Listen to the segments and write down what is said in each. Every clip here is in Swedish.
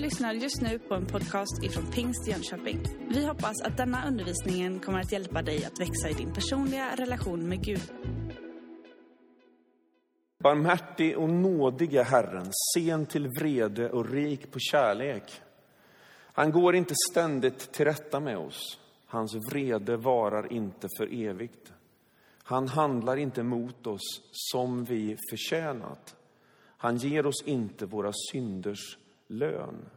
lyssnar just nu på en podcast ifrån Pingst Jönköping. Vi hoppas att denna undervisning kommer att hjälpa dig att växa i din personliga relation med Gud. Barmhärtig och nådige Herren, sen till vrede och rik på kärlek. Han går inte ständigt till rätta med oss. Hans vrede varar inte för evigt. Han handlar inte mot oss som vi förtjänat. Han ger oss inte våra synders lön.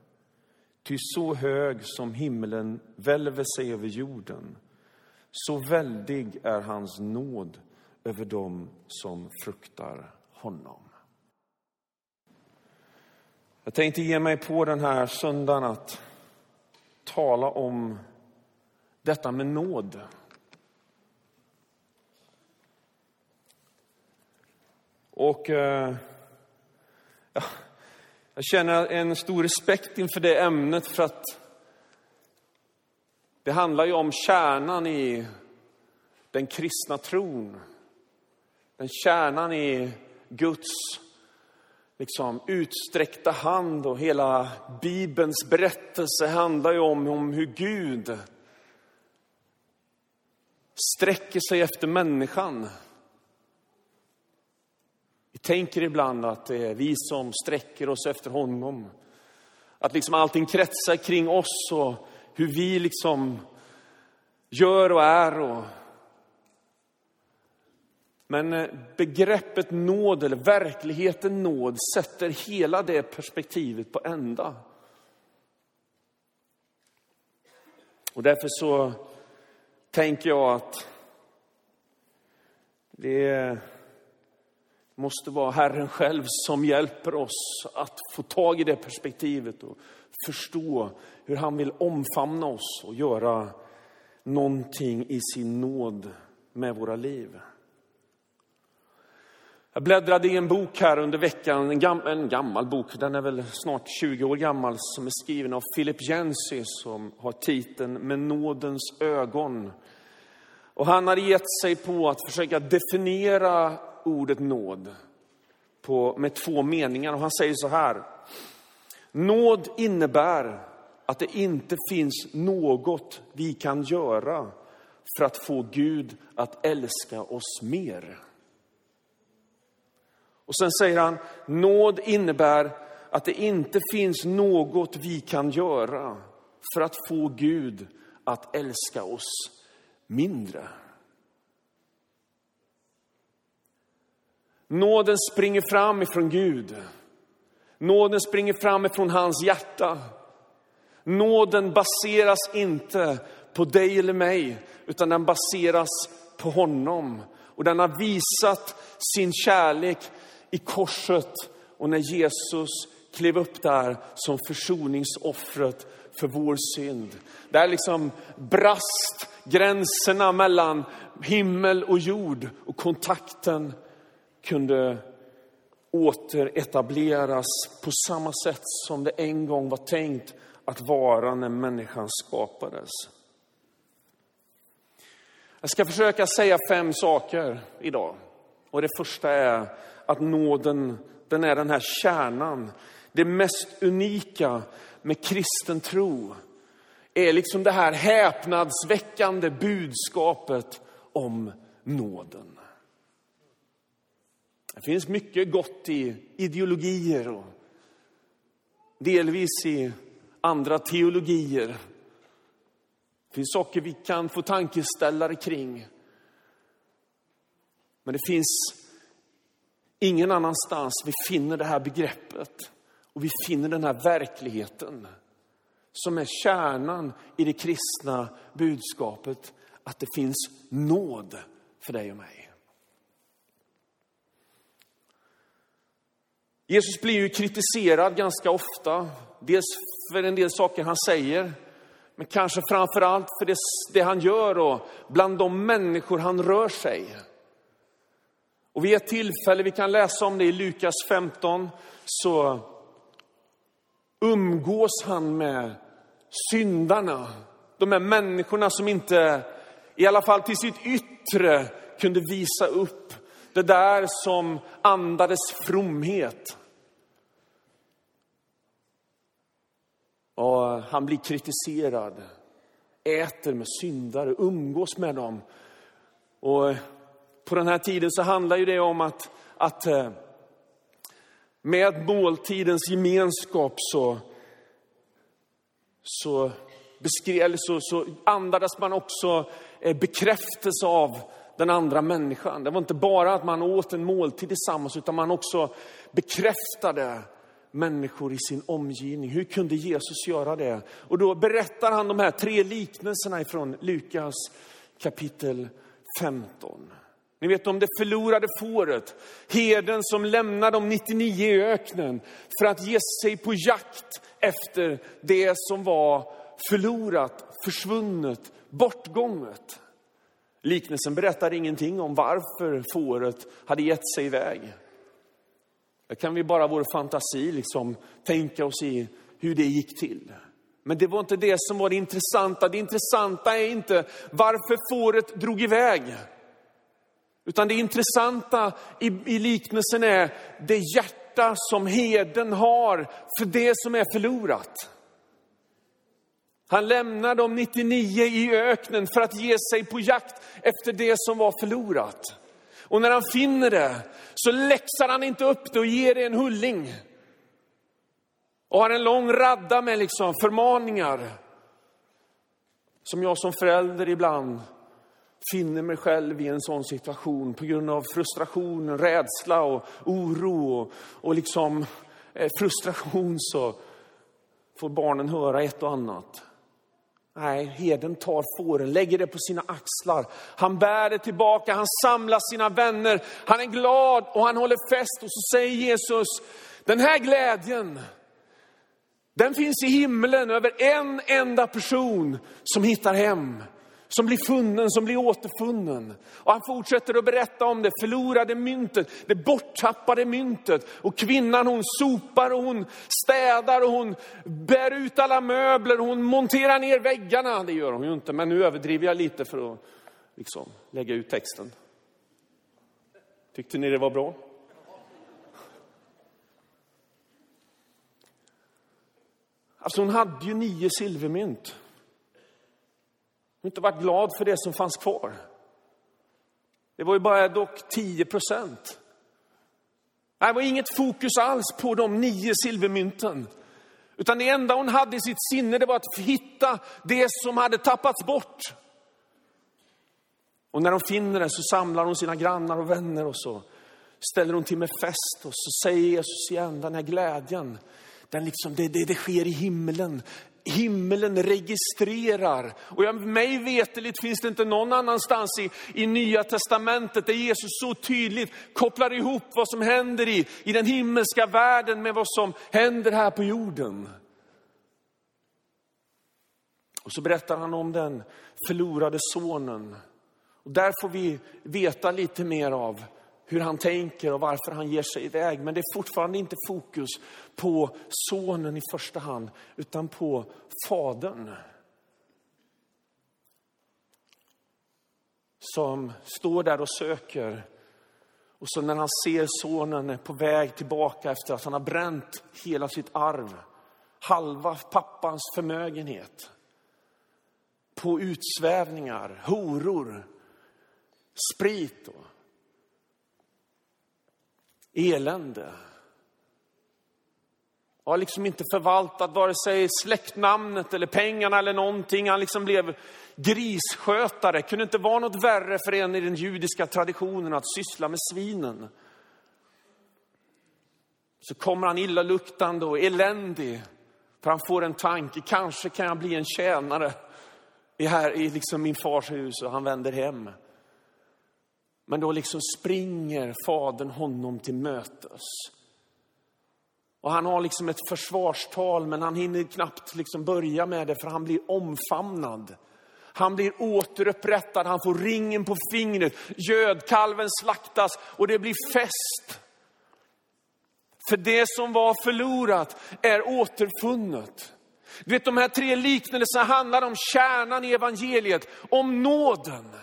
Ty så hög som himlen välver sig över jorden, så väldig är hans nåd över dem som fruktar honom. Jag tänkte ge mig på den här söndagen att tala om detta med nåd. Och eh, ja, jag känner en stor respekt inför det ämnet för att det handlar ju om kärnan i den kristna tron. Den kärnan i Guds liksom, utsträckta hand och hela Bibelns berättelse handlar ju om, om hur Gud sträcker sig efter människan. Vi tänker ibland att det är vi som sträcker oss efter honom. Att liksom allting kretsar kring oss och hur vi liksom gör och är. Och... Men eh, begreppet nåd, eller verkligheten nåd, sätter hela det perspektivet på ända. Och därför så tänker jag att det måste vara Herren själv som hjälper oss att få tag i det perspektivet och förstå hur han vill omfamna oss och göra någonting i sin nåd med våra liv. Jag bläddrade i en bok här under veckan, en, gam, en, gammal bok, den är väl snart 20 år gammal, som är skriven av Philip Jensi som har titeln Med nådens ögon. Och han har gett sig på att försöka definiera ordet nåd på, med två meningar. Och han säger så här. Nåd innebär att det inte finns något vi kan göra för att få Gud att älska oss mer. Och sen säger han, nåd innebär att det inte finns något vi kan göra för att få Gud att älska oss mindre. Nåden springer fram ifrån Gud. Nåden springer fram ifrån hans hjärta. Nåden baseras inte på dig eller mig, utan den baseras på honom. Och den har visat sin kärlek i korset och när Jesus klev upp där som försoningsoffret för vår synd. Där liksom brast gränserna mellan himmel och jord och kontakten kunde återetableras på samma sätt som det en gång var tänkt att vara när människan skapades. Jag ska försöka säga fem saker idag. Och det första är att nåden, den är den här kärnan. Det mest unika med kristen tro är liksom det här häpnadsväckande budskapet om nåden. Det finns mycket gott i ideologier och delvis i andra teologier. Det finns saker vi kan få tankeställare kring. Men det finns ingen annanstans vi finner det här begreppet och vi finner den här verkligheten som är kärnan i det kristna budskapet, att det finns nåd för dig och mig. Jesus blir ju kritiserad ganska ofta, dels för en del saker han säger, men kanske framför allt för det, det han gör och bland de människor han rör sig. Och vid ett tillfälle, vi kan läsa om det i Lukas 15, så umgås han med syndarna. De här människorna som inte, i alla fall till sitt yttre, kunde visa upp det där som andades fromhet. han blir kritiserad. Äter med syndare, umgås med dem. Och på den här tiden så handlar ju det om att, att eh, med måltidens gemenskap så, så, beskrev, så, så andades man också eh, bekräftelse av den andra människan. Det var inte bara att man åt en måltid tillsammans, utan man också bekräftade människor i sin omgivning. Hur kunde Jesus göra det? Och då berättar han de här tre liknelserna ifrån Lukas kapitel 15. Ni vet om det förlorade fåret, heden som lämnar de 99 i öknen för att ge sig på jakt efter det som var förlorat, försvunnet, bortgånget. Liknelsen berättar ingenting om varför fåret hade gett sig iväg. Där kan vi bara vår fantasi liksom tänka oss i hur det gick till. Men det var inte det som var det intressanta. Det intressanta är inte varför fåret drog iväg. Utan det intressanta i, i liknelsen är det hjärta som heden har för det som är förlorat. Han lämnar de 99 i öknen för att ge sig på jakt efter det som var förlorat. Och när han finner det så läxar han inte upp det och ger det en hulling. Och har en lång radda med liksom förmaningar. Som jag som förälder ibland finner mig själv i en sån situation på grund av frustration, rädsla och oro och, och liksom eh, frustration så får barnen höra ett och annat. Nej, heden tar fåren, lägger det på sina axlar. Han bär det tillbaka, han samlar sina vänner. Han är glad och han håller fest. Och så säger Jesus, den här glädjen, den finns i himlen över en enda person som hittar hem som blir funnen, som blir återfunnen. Och han fortsätter att berätta om det förlorade myntet, det borttappade myntet. Och kvinnan hon sopar och hon städar och hon bär ut alla möbler, och hon monterar ner väggarna. Det gör hon ju inte, men nu överdriver jag lite för att liksom, lägga ut texten. Tyckte ni det var bra? Alltså hon hade ju nio silvermynt har inte varit glad för det som fanns kvar. Det var ju bara dock 10 procent. Det var inget fokus alls på de nio silvermynten. Utan det enda hon hade i sitt sinne det var att hitta det som hade tappats bort. Och när hon finner det så samlar hon sina grannar och vänner och så ställer hon till med fest. Och så säger Jesus igen, den här glädjen, den liksom, det, det, det sker i himlen Himlen registrerar. Och jag, mig veteligt finns det inte någon annanstans i, i Nya Testamentet där Jesus så tydligt kopplar ihop vad som händer i, i den himmelska världen med vad som händer här på jorden. Och så berättar han om den förlorade sonen. Och där får vi veta lite mer av hur han tänker och varför han ger sig iväg. Men det är fortfarande inte fokus på sonen i första hand, utan på fadern. Som står där och söker. Och så när han ser sonen på väg tillbaka efter att han har bränt hela sitt arv, halva pappans förmögenhet, på utsvävningar, horor, sprit och elände. Har liksom inte förvaltat vare sig släktnamnet eller pengarna eller någonting. Han liksom blev grisskötare. Kunde inte vara något värre för en i den judiska traditionen att syssla med svinen. Så kommer han illaluktande och eländig. För han får en tanke, kanske kan jag bli en tjänare i, här, i liksom min fars hus och han vänder hem. Men då liksom springer fadern honom till mötes. Och han har liksom ett försvarstal, men han hinner knappt liksom börja med det för han blir omfamnad. Han blir återupprättad, han får ringen på fingret, gödkalven slaktas och det blir fest. För det som var förlorat är återfunnet. Du vet, de här tre liknelserna handlar om kärnan i evangeliet, om nåden.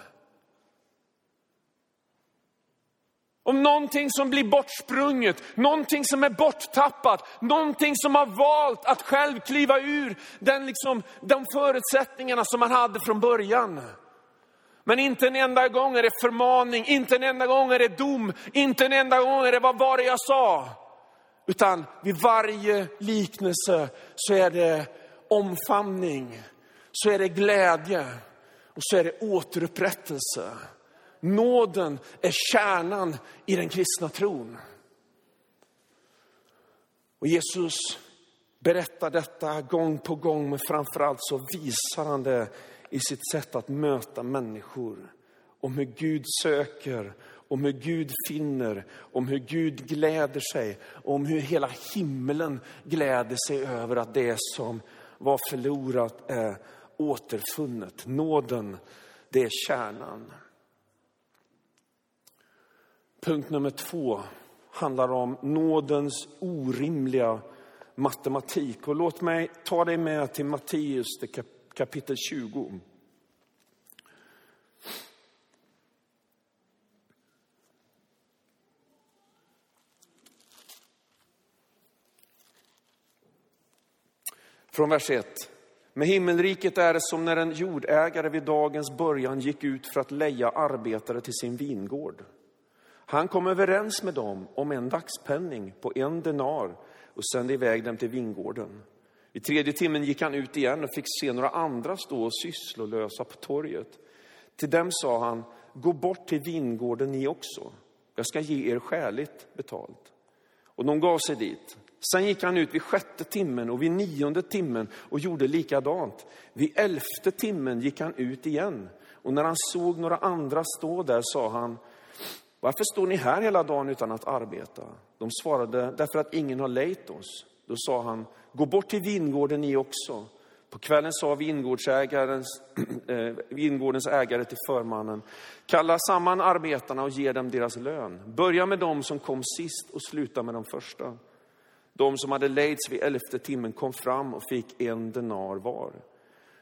Om någonting som blir bortsprunget, någonting som är borttappat, någonting som har valt att själv kliva ur den liksom, de förutsättningarna som man hade från början. Men inte en enda gång är det förmaning, inte en enda gång är det dom, inte en enda gång är det vad var det jag sa. Utan vid varje liknelse så är det omfamning, så är det glädje och så är det återupprättelse. Nåden är kärnan i den kristna tron. Och Jesus berättar detta gång på gång, men framförallt så visar han det i sitt sätt att möta människor. Om hur Gud söker, om hur Gud finner, om hur Gud gläder sig, om hur hela himlen gläder sig över att det som var förlorat är återfunnet. Nåden, det är kärnan. Punkt nummer två handlar om nådens orimliga matematik. Och låt mig ta dig med till Matteus kapitel 20. Från vers 1. Med himmelriket är det som när en jordägare vid dagens början gick ut för att leja arbetare till sin vingård. Han kom överens med dem om en dagspenning på en denar och sände iväg dem till vingården. I tredje timmen gick han ut igen och fick se några andra stå och sysslolösa på torget. Till dem sa han, gå bort till vingården ni också. Jag ska ge er skäligt betalt. Och de gav sig dit. Sen gick han ut vid sjätte timmen och vid nionde timmen och gjorde likadant. Vid elfte timmen gick han ut igen. Och när han såg några andra stå där sa han, varför står ni här hela dagen utan att arbeta? De svarade, därför att ingen har lejt oss. Då sa han, gå bort till vingården ni också. På kvällen sa vingårdsägarens, äh, vingårdens ägare till förmannen, kalla samman arbetarna och ge dem deras lön. Börja med dem som kom sist och sluta med de första. De som hade lejts vid elfte timmen kom fram och fick en denar var.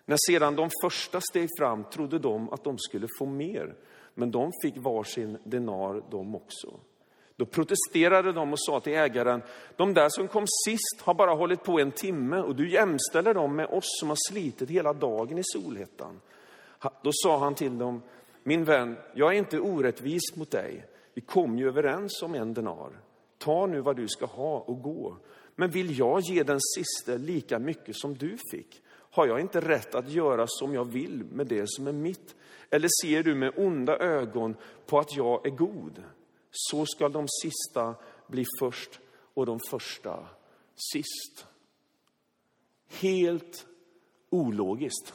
När sedan de första steg fram trodde de att de skulle få mer, men de fick varsin denar de också. Då protesterade de och sa till ägaren, de där som kom sist har bara hållit på en timme och du jämställer dem med oss som har slitit hela dagen i solhettan. Då sa han till dem, min vän, jag är inte orättvis mot dig. Vi kom ju överens om en denar. Ta nu vad du ska ha och gå. Men vill jag ge den siste lika mycket som du fick? Har jag inte rätt att göra som jag vill med det som är mitt? Eller ser du med onda ögon på att jag är god? Så ska de sista bli först och de första sist. Helt ologiskt.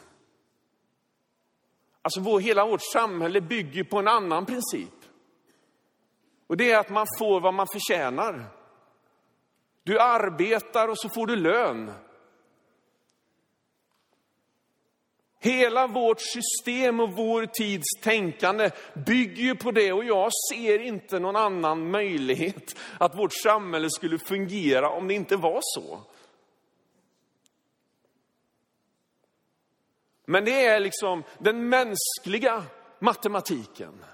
Alltså vår, hela vårt samhälle bygger på en annan princip. Och det är att man får vad man förtjänar. Du arbetar och så får du lön. Hela vårt system och vår tids tänkande bygger ju på det och jag ser inte någon annan möjlighet att vårt samhälle skulle fungera om det inte var så. Men det är liksom den mänskliga matematiken.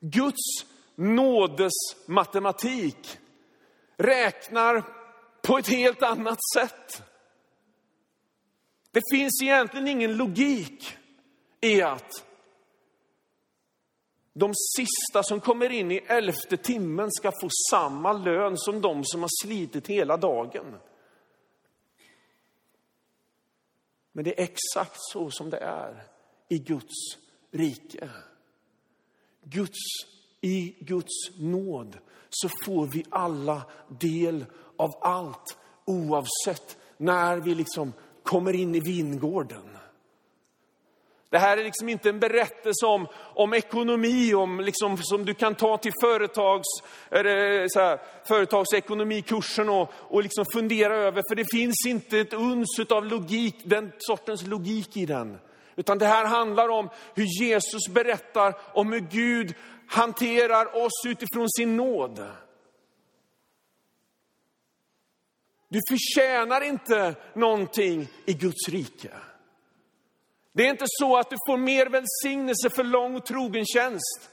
Guds nådes matematik räknar på ett helt annat sätt. Det finns egentligen ingen logik i att de sista som kommer in i elfte timmen ska få samma lön som de som har slitit hela dagen. Men det är exakt så som det är i Guds rike. Guds, I Guds nåd så får vi alla del av allt oavsett när vi liksom kommer in i vingården. Det här är liksom inte en berättelse om, om ekonomi, om liksom, som du kan ta till företags, så här, företagsekonomikursen och, och liksom fundera över. För det finns inte ett uns av logik, den sortens logik i den. Utan det här handlar om hur Jesus berättar om hur Gud hanterar oss utifrån sin nåd. Du förtjänar inte någonting i Guds rike. Det är inte så att du får mer välsignelse för lång och trogen tjänst.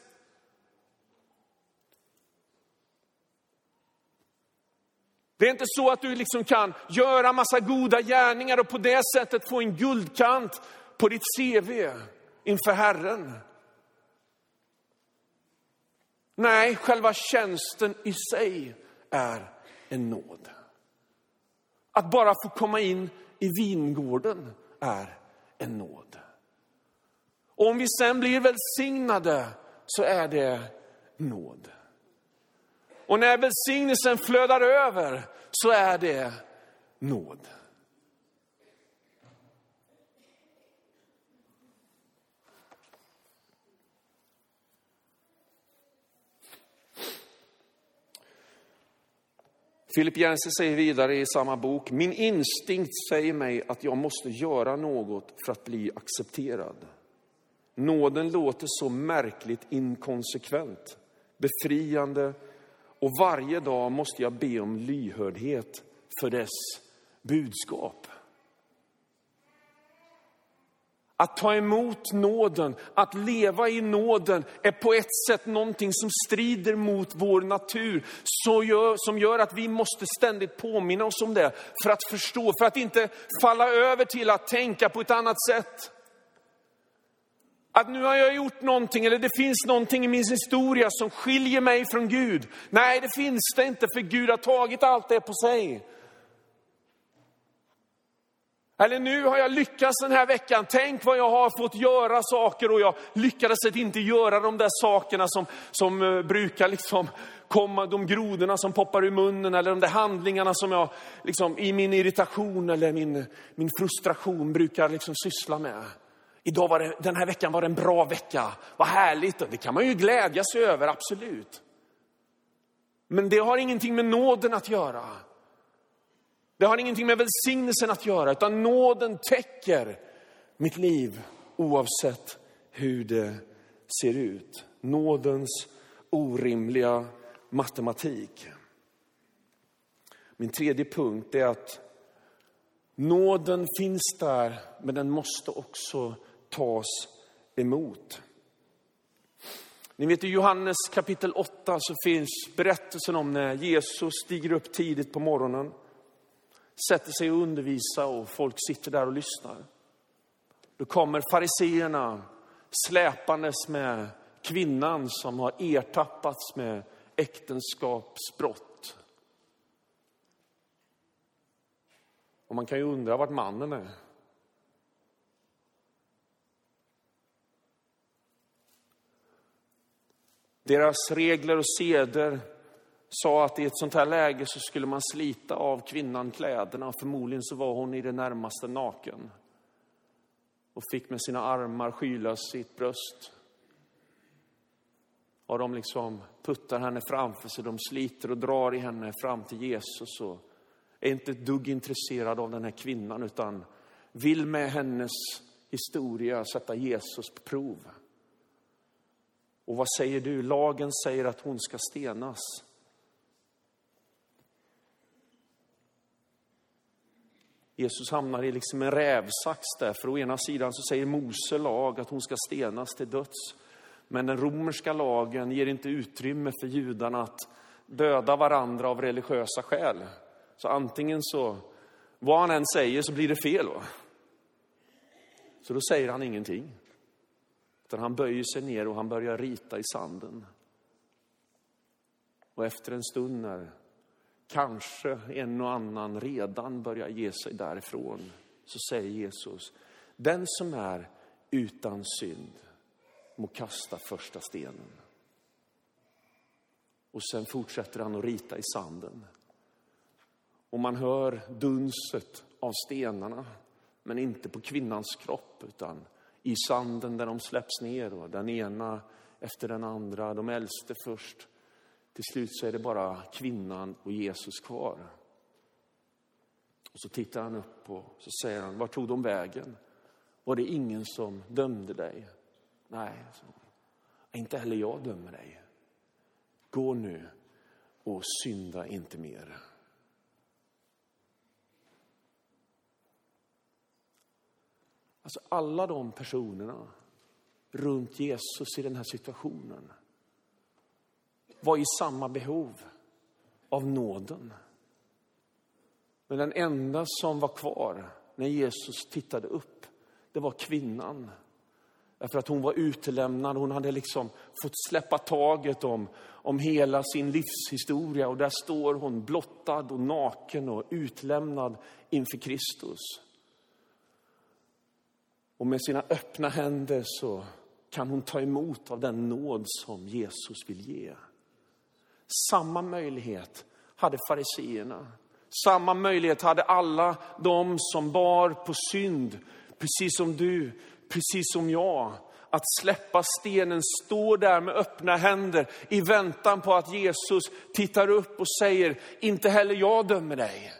Det är inte så att du liksom kan göra massa goda gärningar och på det sättet få en guldkant på ditt CV inför Herren. Nej, själva tjänsten i sig är en nåd. Att bara få komma in i vingården är en nåd. Och om vi sen blir välsignade så är det nåd. Och när välsignelsen flödar över så är det nåd. Philip Jensen säger vidare i samma bok, min instinkt säger mig att jag måste göra något för att bli accepterad. Nåden låter så märkligt inkonsekvent, befriande och varje dag måste jag be om lyhördhet för dess budskap. Att ta emot nåden, att leva i nåden är på ett sätt någonting som strider mot vår natur. Så gör, som gör att vi måste ständigt påminna oss om det för att förstå, för att inte falla över till att tänka på ett annat sätt. Att nu har jag gjort någonting, eller det finns någonting i min historia som skiljer mig från Gud. Nej, det finns det inte, för Gud har tagit allt det på sig. Eller nu har jag lyckats den här veckan. Tänk vad jag har fått göra saker och jag lyckades inte göra de där sakerna som, som eh, brukar liksom komma, de grodorna som poppar ur munnen eller de där handlingarna som jag liksom, i min irritation eller min, min frustration brukar liksom syssla med. Idag var det, den här veckan var det en bra vecka. Vad härligt. Det kan man ju glädja sig över, absolut. Men det har ingenting med nåden att göra. Det har ingenting med välsignelsen att göra, utan nåden täcker mitt liv oavsett hur det ser ut. Nådens orimliga matematik. Min tredje punkt är att nåden finns där, men den måste också tas emot. Ni vet i Johannes kapitel 8 så finns berättelsen om när Jesus stiger upp tidigt på morgonen, sätter sig och undervisar och folk sitter där och lyssnar. Då kommer fariseerna släpandes med kvinnan som har ertappats med äktenskapsbrott. Och man kan ju undra vart mannen är. Deras regler och seder sa att i ett sånt här läge så skulle man slita av kvinnan kläderna. Förmodligen så var hon i det närmaste naken. Och fick med sina armar skyla sitt bröst. Och de liksom puttar henne framför sig, de sliter och drar i henne fram till Jesus. Och är inte ett dugg intresserad av den här kvinnan utan vill med hennes historia sätta Jesus på prov. Och vad säger du? Lagen säger att hon ska stenas. Jesus hamnar i liksom en rävsax där, för å ena sidan så säger Mose lag att hon ska stenas till döds. Men den romerska lagen ger inte utrymme för judarna att döda varandra av religiösa skäl. Så antingen så, vad han än säger så blir det fel. Va? Så då säger han ingenting. Utan han böjer sig ner och han börjar rita i sanden. Och efter en stund när kanske en och annan redan börjar ge sig därifrån, så säger Jesus, den som är utan synd må kasta första stenen. Och sen fortsätter han att rita i sanden. Och man hör dunset av stenarna, men inte på kvinnans kropp, utan i sanden där de släpps ner och den ena efter den andra, de äldste först. Till slut så är det bara kvinnan och Jesus kvar. Och så tittar han upp och så säger han, var tog de vägen? Var det ingen som dömde dig? Nej, så. inte heller jag dömer dig. Gå nu och synda inte mer. Alltså alla de personerna runt Jesus i den här situationen var i samma behov av nåden. Men den enda som var kvar när Jesus tittade upp, det var kvinnan. Därför att hon var utelämnad, hon hade liksom fått släppa taget om, om hela sin livshistoria. Och där står hon blottad och naken och utlämnad inför Kristus. Och med sina öppna händer så kan hon ta emot av den nåd som Jesus vill ge. Samma möjlighet hade fariseerna. Samma möjlighet hade alla de som bar på synd, precis som du, precis som jag. Att släppa stenen, stå där med öppna händer i väntan på att Jesus tittar upp och säger, inte heller jag dömer dig.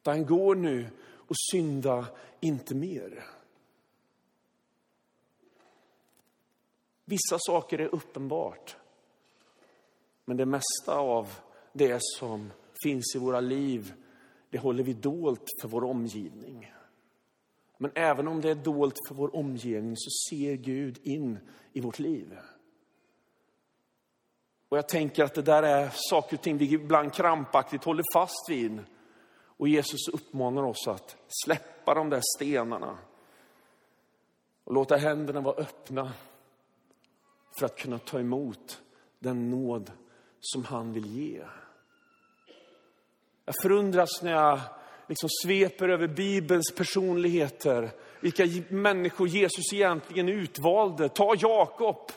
Utan går nu och synda inte mer. Vissa saker är uppenbart. Men det mesta av det som finns i våra liv, det håller vi dolt för vår omgivning. Men även om det är dolt för vår omgivning så ser Gud in i vårt liv. Och jag tänker att det där är saker och ting vi ibland krampaktigt håller fast vid. Och Jesus uppmanar oss att släppa de där stenarna och låta händerna vara öppna för att kunna ta emot den nåd som han vill ge. Jag förundras när jag liksom sveper över Bibelns personligheter, vilka människor Jesus egentligen utvalde. Ta Jakob,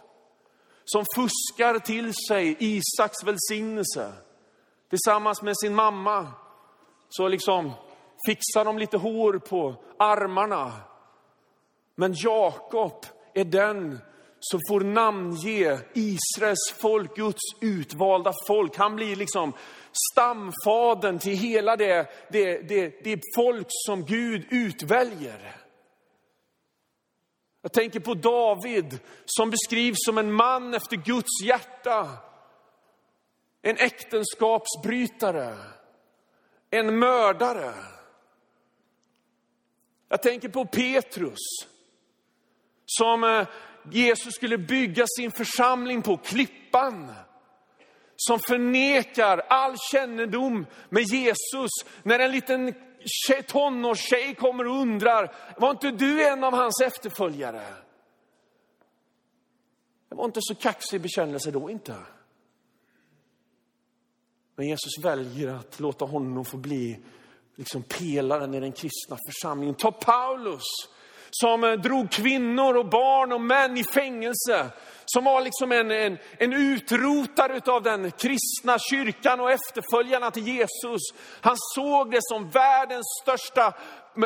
som fuskar till sig Isaks välsignelse. Tillsammans med sin mamma så liksom fixar de lite hår på armarna. Men Jakob är den som får namnge Israels folk, Guds utvalda folk. Han blir liksom stamfaden till hela det, det, det, det folk som Gud utväljer. Jag tänker på David som beskrivs som en man efter Guds hjärta. En äktenskapsbrytare, en mördare. Jag tänker på Petrus som eh, Jesus skulle bygga sin församling på, klippan. Som förnekar all kännedom med Jesus. När en liten tonårstjej kommer och undrar, var inte du en av hans efterföljare? Det var inte så kaxig bekännelse då inte. Men Jesus väljer att låta honom få bli liksom pelaren i den kristna församlingen. Ta Paulus som eh, drog kvinnor och barn och män i fängelse. Som var liksom en, en, en utrotare av den kristna kyrkan och efterföljarna till Jesus. Han såg det som världens största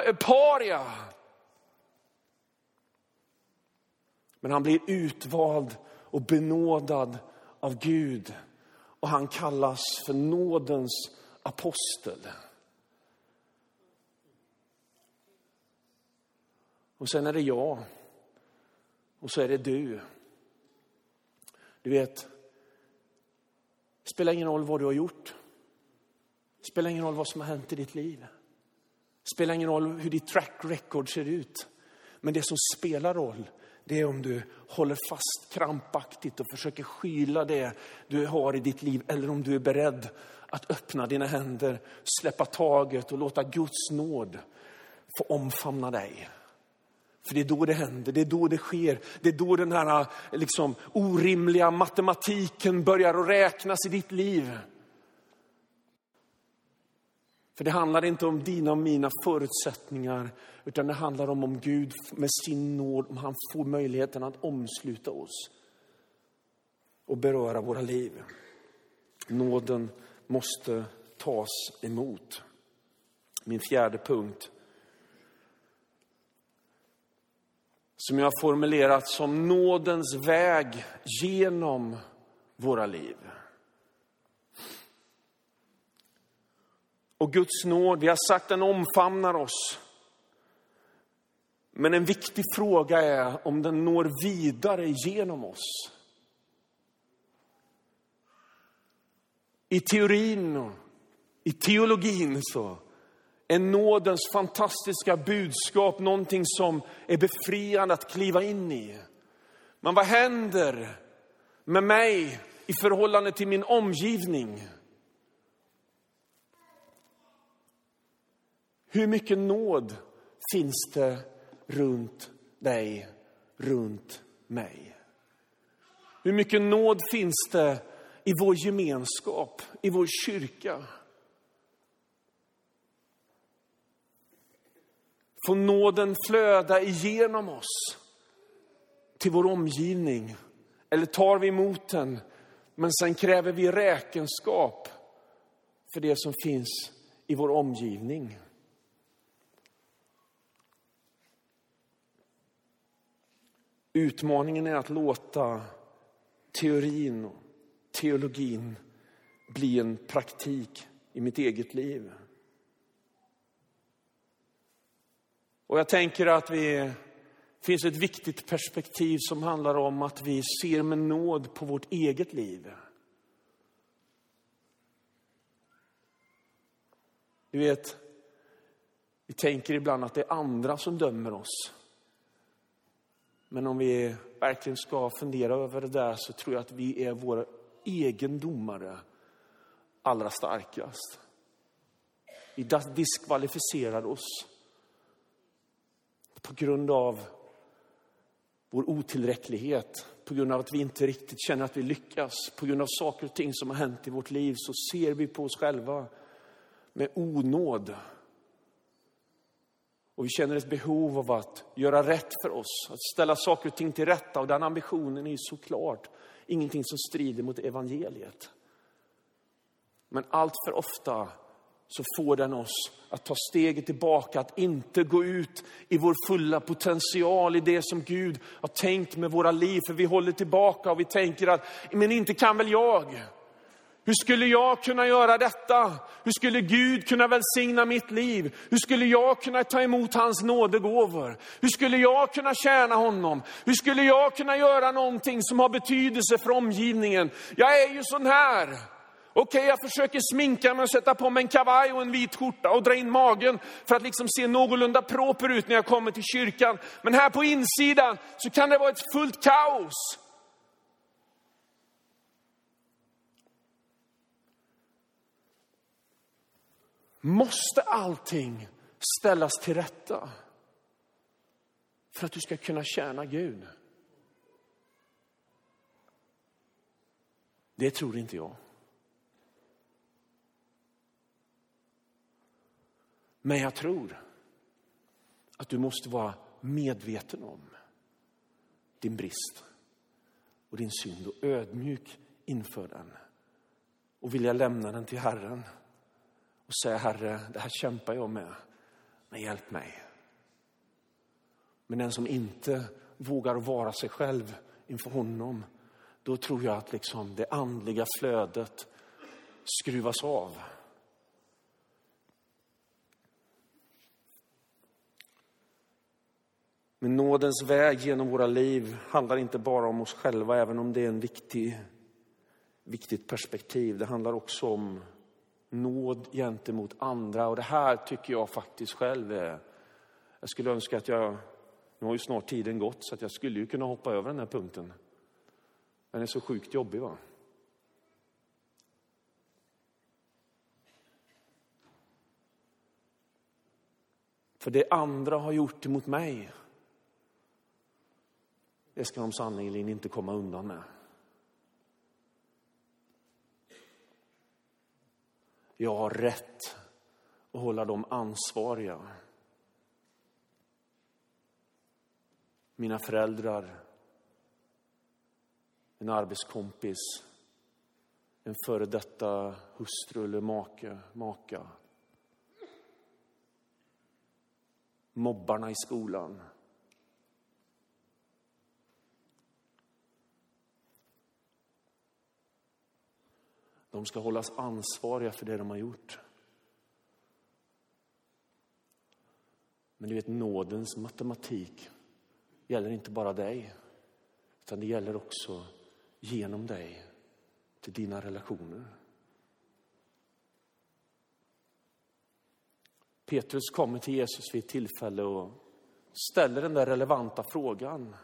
eh, paria. Men han blir utvald och benådad av Gud. Och han kallas för nådens apostel. Och sen är det jag. Och så är det du. Du vet, det spelar ingen roll vad du har gjort. Det spelar ingen roll vad som har hänt i ditt liv. Det spelar ingen roll hur ditt track record ser ut. Men det som spelar roll, det är om du håller fast krampaktigt och försöker skyla det du har i ditt liv. Eller om du är beredd att öppna dina händer, släppa taget och låta Guds nåd få omfamna dig. För det är då det händer, det är då det sker. Det är då den här liksom, orimliga matematiken börjar att räknas i ditt liv. För det handlar inte om dina och mina förutsättningar, utan det handlar om om Gud med sin nåd, om han får möjligheten att omsluta oss och beröra våra liv. Nåden måste tas emot. Min fjärde punkt som jag har formulerat som nådens väg genom våra liv. Och Guds nåd, vi har sagt den omfamnar oss. Men en viktig fråga är om den når vidare genom oss. I teorin och i teologin så är nådens fantastiska budskap någonting som är befriande att kliva in i. Men vad händer med mig i förhållande till min omgivning? Hur mycket nåd finns det runt dig, runt mig? Hur mycket nåd finns det i vår gemenskap, i vår kyrka? Får nåden flöda igenom oss till vår omgivning? Eller tar vi emot den, men sen kräver vi räkenskap för det som finns i vår omgivning? Utmaningen är att låta teorin och teologin bli en praktik i mitt eget liv. Och jag tänker att det finns ett viktigt perspektiv som handlar om att vi ser med nåd på vårt eget liv. Du vet, vi tänker ibland att det är andra som dömer oss. Men om vi verkligen ska fundera över det där så tror jag att vi är våra egen domare allra starkast. Vi diskvalificerar oss på grund av vår otillräcklighet, på grund av att vi inte riktigt känner att vi lyckas, på grund av saker och ting som har hänt i vårt liv så ser vi på oss själva med onåd. Och vi känner ett behov av att göra rätt för oss, att ställa saker och ting till rätta. Och den ambitionen är såklart ingenting som strider mot evangeliet. Men allt för ofta så får den oss att ta steget tillbaka, att inte gå ut i vår fulla potential, i det som Gud har tänkt med våra liv. För vi håller tillbaka och vi tänker att, men inte kan väl jag? Hur skulle jag kunna göra detta? Hur skulle Gud kunna välsigna mitt liv? Hur skulle jag kunna ta emot hans nådegåvor? Hur skulle jag kunna tjäna honom? Hur skulle jag kunna göra någonting som har betydelse för omgivningen? Jag är ju sån här. Okej, okay, jag försöker sminka mig och sätta på mig en kavaj och en vit skjorta och dra in magen för att liksom se någorlunda proper ut när jag kommer till kyrkan. Men här på insidan så kan det vara ett fullt kaos. Måste allting ställas till rätta för att du ska kunna tjäna Gud? Det tror inte jag. Men jag tror att du måste vara medveten om din brist och din synd och ödmjuk inför den och vilja lämna den till Herren och säga Herre, det här kämpar jag med, men hjälp mig. Men den som inte vågar vara sig själv inför honom, då tror jag att liksom det andliga flödet skruvas av. Men nådens väg genom våra liv handlar inte bara om oss själva, även om det är en viktig, viktigt perspektiv. Det handlar också om nåd gentemot andra. Och det här tycker jag faktiskt själv är... Jag skulle önska att jag... Nu har ju snart tiden gått, så att jag skulle ju kunna hoppa över den här punkten. Den är så sjukt jobbig, va? För det andra har gjort emot mig, det ska de sannerligen inte komma undan med. Jag har rätt att hålla dem ansvariga. Mina föräldrar, en arbetskompis, en före detta hustru eller make, maka. Mobbarna i skolan. De ska hållas ansvariga för det de har gjort. Men du vet, nådens matematik gäller inte bara dig, utan det gäller också genom dig till dina relationer. Petrus kommer till Jesus vid ett tillfälle och ställer den där relevanta frågan.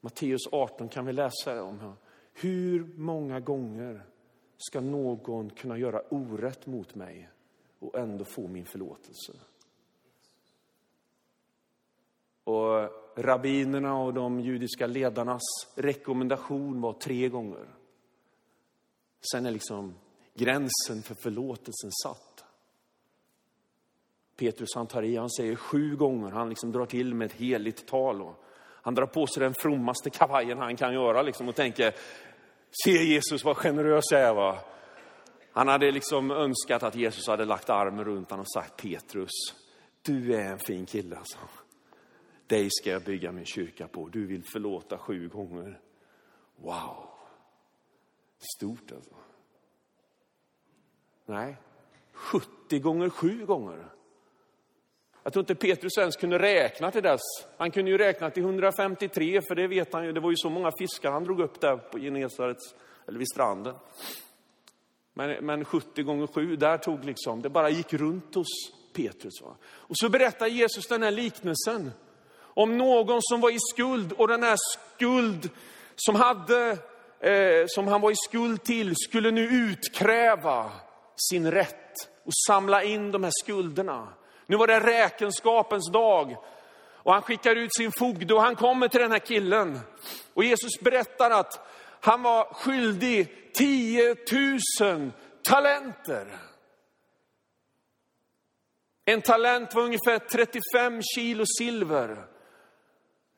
Matteus 18 kan vi läsa om. Hur många gånger ska någon kunna göra orätt mot mig och ändå få min förlåtelse? Och rabbinerna och de judiska ledarnas rekommendation var tre gånger. Sen är liksom gränsen för förlåtelsen satt. Petrus han tar i, han säger sju gånger, han liksom drar till med ett heligt tal. Och han drar på sig den frommaste kavajen han kan göra liksom och tänker, se Jesus vad generös jag är. Va? Han hade liksom önskat att Jesus hade lagt armen runt honom och sagt Petrus, du är en fin kille alltså. Dig ska jag bygga min kyrka på. Du vill förlåta sju gånger. Wow! Stort alltså. Nej, 70 gånger sju gånger. Jag tror inte Petrus ens kunde räkna till dess. Han kunde ju räkna till 153, för det vet han ju. Det var ju så många fiskar han drog upp där på Genesarets, eller vid stranden. Men, men 70 gånger 7, där tog liksom, det bara gick runt hos Petrus. Va? Och så berättar Jesus den här liknelsen om någon som var i skuld och den här skuld som, hade, eh, som han var i skuld till skulle nu utkräva sin rätt och samla in de här skulderna. Nu var det räkenskapens dag och han skickar ut sin fogde och han kommer till den här killen. Och Jesus berättar att han var skyldig 10 000 talenter. En talent var ungefär 35 kilo silver.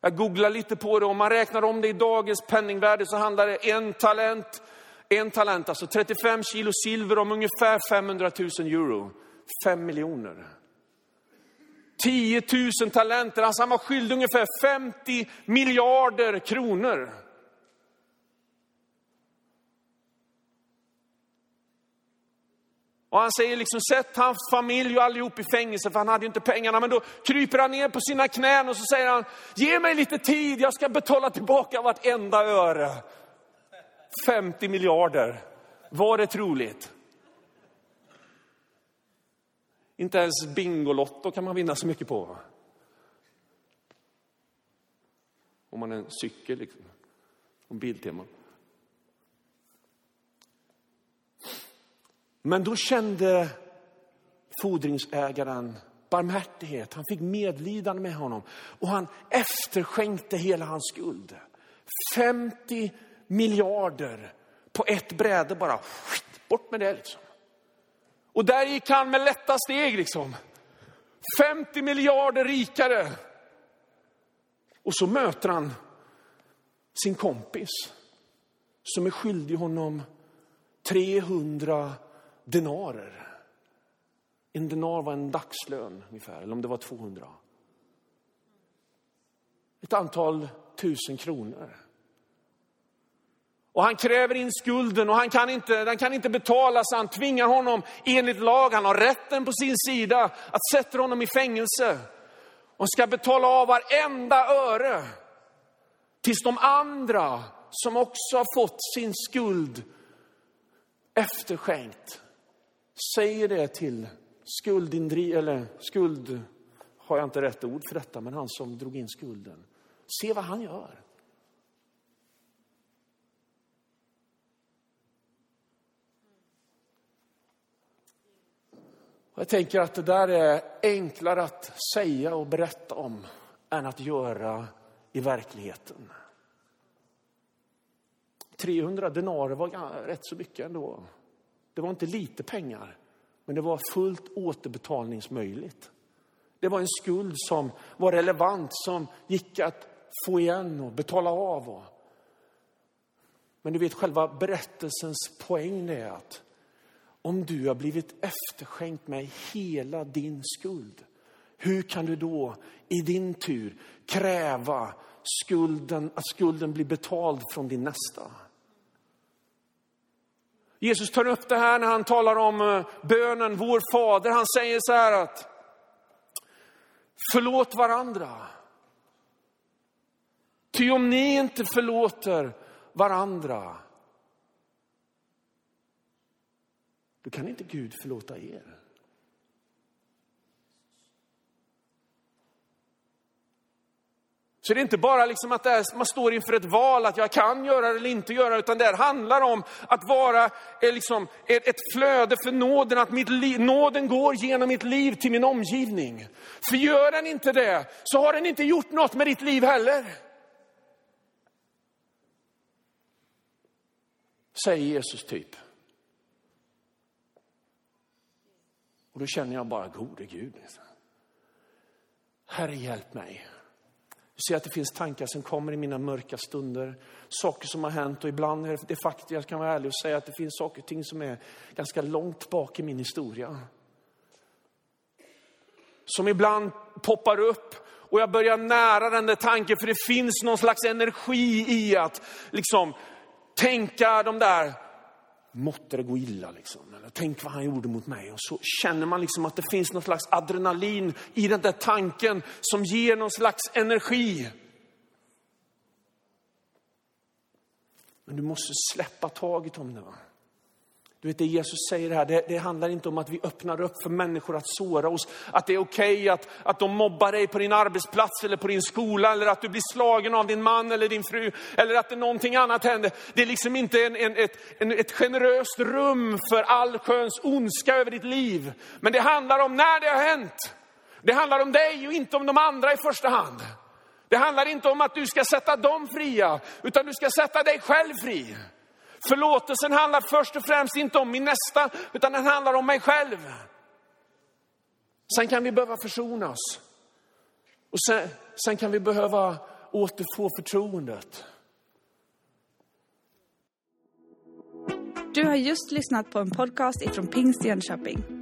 Jag googlar lite på det, om man räknar om det i dagens penningvärde så handlar det en talent, en talent, alltså 35 kilo silver om ungefär 500 000 euro. 5 miljoner. 10 000 talenter, alltså han var skyldig ungefär 50 miljarder kronor. Och han säger liksom, sätt hans familj och allihop i fängelse, för han hade ju inte pengarna. Men då kryper han ner på sina knän och så säger han, ge mig lite tid, jag ska betala tillbaka vartenda öre. 50 miljarder, var det troligt? Inte ens Bingolotto kan man vinna så mycket på. Om man är en cykel, liksom. Om Biltema. Men då kände fordringsägaren barmhärtighet. Han fick medlidande med honom och han efterskänkte hela hans skuld. 50 miljarder på ett bräde bara. Bort med det liksom. Och där gick han med lätta steg liksom. 50 miljarder rikare. Och så möter han sin kompis som är skyldig honom 300 denarer. En denar var en dagslön ungefär, eller om det var 200. Ett antal tusen kronor. Och han kräver in skulden och han kan inte, den kan inte betalas. Han tvingar honom enligt lag, han har rätten på sin sida, att sätta honom i fängelse. Och ska betala av varenda öre. Tills de andra som också har fått sin skuld efterskänkt säger det till skuldindri, eller skuld, har jag inte rätt ord för detta, men han som drog in skulden. Se vad han gör. Jag tänker att det där är enklare att säga och berätta om än att göra i verkligheten. 300 denarer var rätt så mycket ändå. Det var inte lite pengar, men det var fullt återbetalningsmöjligt. Det var en skuld som var relevant, som gick att få igen och betala av. Men du vet, själva berättelsens poäng är att om du har blivit efterskänkt med hela din skuld, hur kan du då i din tur kräva skulden, att skulden blir betald från din nästa? Jesus tar upp det här när han talar om eh, bönen, vår fader. Han säger så här att förlåt varandra. Ty om ni inte förlåter varandra, då kan inte Gud förlåta er. Så det är inte bara liksom att är, man står inför ett val, att jag kan göra det eller inte göra, utan det här handlar om att vara eh, liksom, ett, ett flöde för nåden, att mitt liv, nåden går genom mitt liv till min omgivning. För gör den inte det, så har den inte gjort något med ditt liv heller. Säger Jesus typ. Och då känner jag bara, gode Gud. Liksom. Herre hjälp mig. Jag ser att det finns tankar som kommer i mina mörka stunder. Saker som har hänt och ibland är det faktiskt, jag kan vara ärlig och säga att det finns saker och ting som är ganska långt bak i min historia. Som ibland poppar upp och jag börjar nära den där tanken för det finns någon slags energi i att liksom tänka de där måtte det gå illa. Liksom. Eller, tänk vad han gjorde mot mig. Och så känner man liksom att det finns någon slags adrenalin i den där tanken som ger någon slags energi. Men du måste släppa taget om det. Va? Du vet det Jesus säger här, det, det, handlar inte om att vi öppnar upp för människor att såra oss. Att det är okej okay att, att de mobbar dig på din arbetsplats eller på din skola. Eller att du blir slagen av din man eller din fru. Eller att det någonting annat händer. Det är liksom inte en, en, ett, en, ett generöst rum för allsköns ondska över ditt liv. Men det handlar om när det har hänt. Det handlar om dig och inte om de andra i första hand. Det handlar inte om att du ska sätta dem fria, utan du ska sätta dig själv fri. Förlåtelsen handlar först och främst inte om min nästa, utan den handlar om mig själv. Sen kan vi behöva försonas. Och sen, sen kan vi behöva återfå förtroendet. Du har just lyssnat på en podcast ifrån Pingst Jönköping.